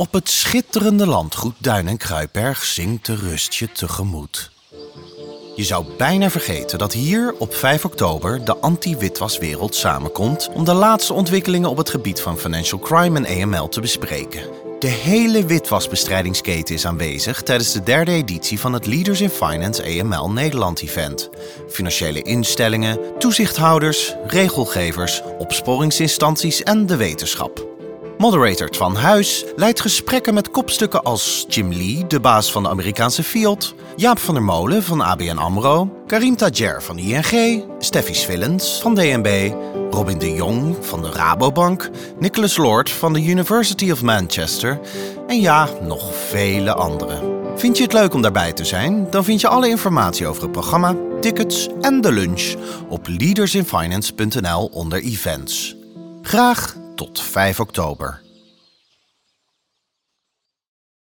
Op het schitterende landgoed Duin en Kruiberg zingt de rust je tegemoet. Je zou bijna vergeten dat hier op 5 oktober de anti-witwaswereld samenkomt om de laatste ontwikkelingen op het gebied van financial crime en AML te bespreken. De hele witwasbestrijdingsketen is aanwezig tijdens de derde editie van het Leaders in Finance AML Nederland event. Financiële instellingen, toezichthouders, regelgevers, opsporingsinstanties en de wetenschap. Moderator Twan Huis leidt gesprekken met kopstukken als Jim Lee, de baas van de Amerikaanse Fiat, Jaap van der Molen van ABN AMRO, Karim Tajer van ING, Steffi Swillens van DNB, Robin de Jong van de Rabobank, Nicholas Lord van de University of Manchester en ja, nog vele anderen. Vind je het leuk om daarbij te zijn? Dan vind je alle informatie over het programma, tickets en de lunch op leadersinfinance.nl onder events. Graag tot 5 oktober.